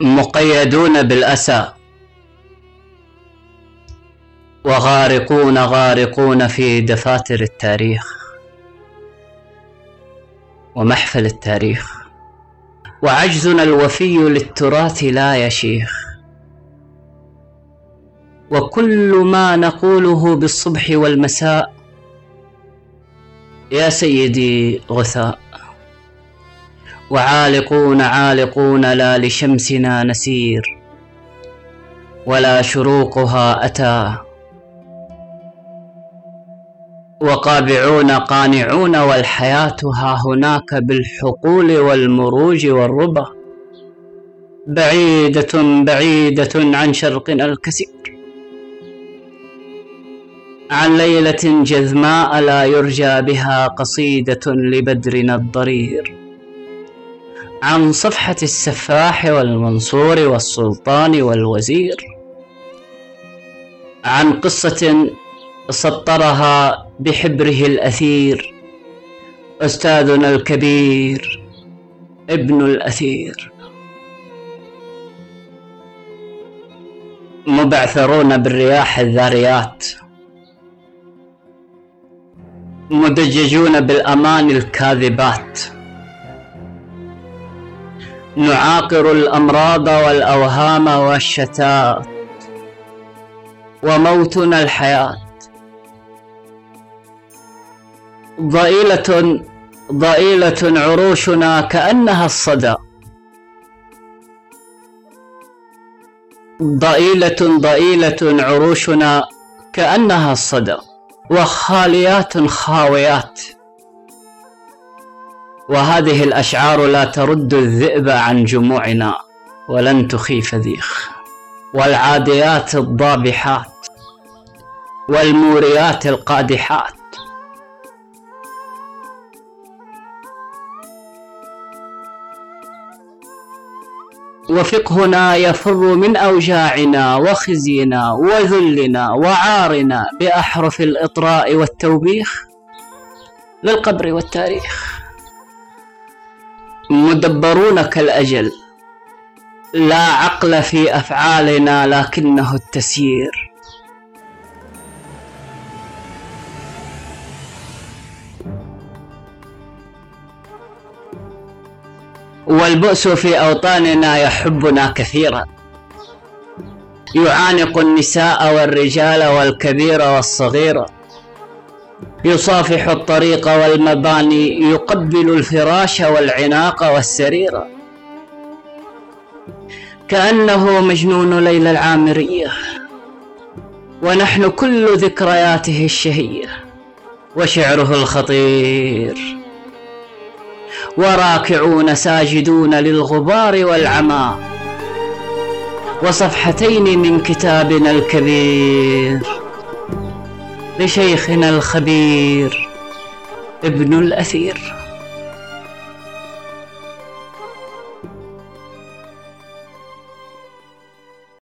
مقيدون بالأسى. وغارقون غارقون في دفاتر التاريخ. ومحفل التاريخ. وعجزنا الوفي للتراث لا يشيخ. وكل ما نقوله بالصبح والمساء. يا سيدي غثاء. وعالقون عالقون لا لشمسنا نسير ولا شروقها أتى وقابعون قانعون والحياة ها هناك بالحقول والمروج والربا بعيدة بعيدة عن شرقنا الكثير عن ليلة جذماء لا يرجى بها قصيدة لبدرنا الضرير عن صفحة السفاح والمنصور والسلطان والوزير عن قصة سطرها بحبره الأثير أستاذنا الكبير ابن الأثير. مبعثرون بالرياح الذاريات. مدججون بالأمان الكاذبات. نعاقر الأمراض والأوهام والشتات وموتنا الحياة. ضئيلة ضئيلة عروشنا كأنها الصدى. ضئيلة ضئيلة عروشنا كأنها الصدى. وخاليات خاويات. وهذه الأشعار لا ترد الذئب عن جموعنا ولن تخيف ذيخ. والعاديات الضابحات والموريات القادحات. وفقهنا يفر من أوجاعنا وخزينا وذلنا وعارنا بأحرف الإطراء والتوبيخ للقبر والتاريخ. مدبرون كالأجل. لا عقل في أفعالنا لكنه التسيير. والبؤس في أوطاننا يحبنا كثيرا. يعانق النساء والرجال والكبير والصغير. يصافح الطريق والمباني يقبل الفراش والعناق والسرير. كأنه مجنون ليلى العامرية ونحن كل ذكرياته الشهية وشعره الخطير. وراكعون ساجدون للغبار والعمى وصفحتين من كتابنا الكبير. لشيخنا الخبير ابن الأثير.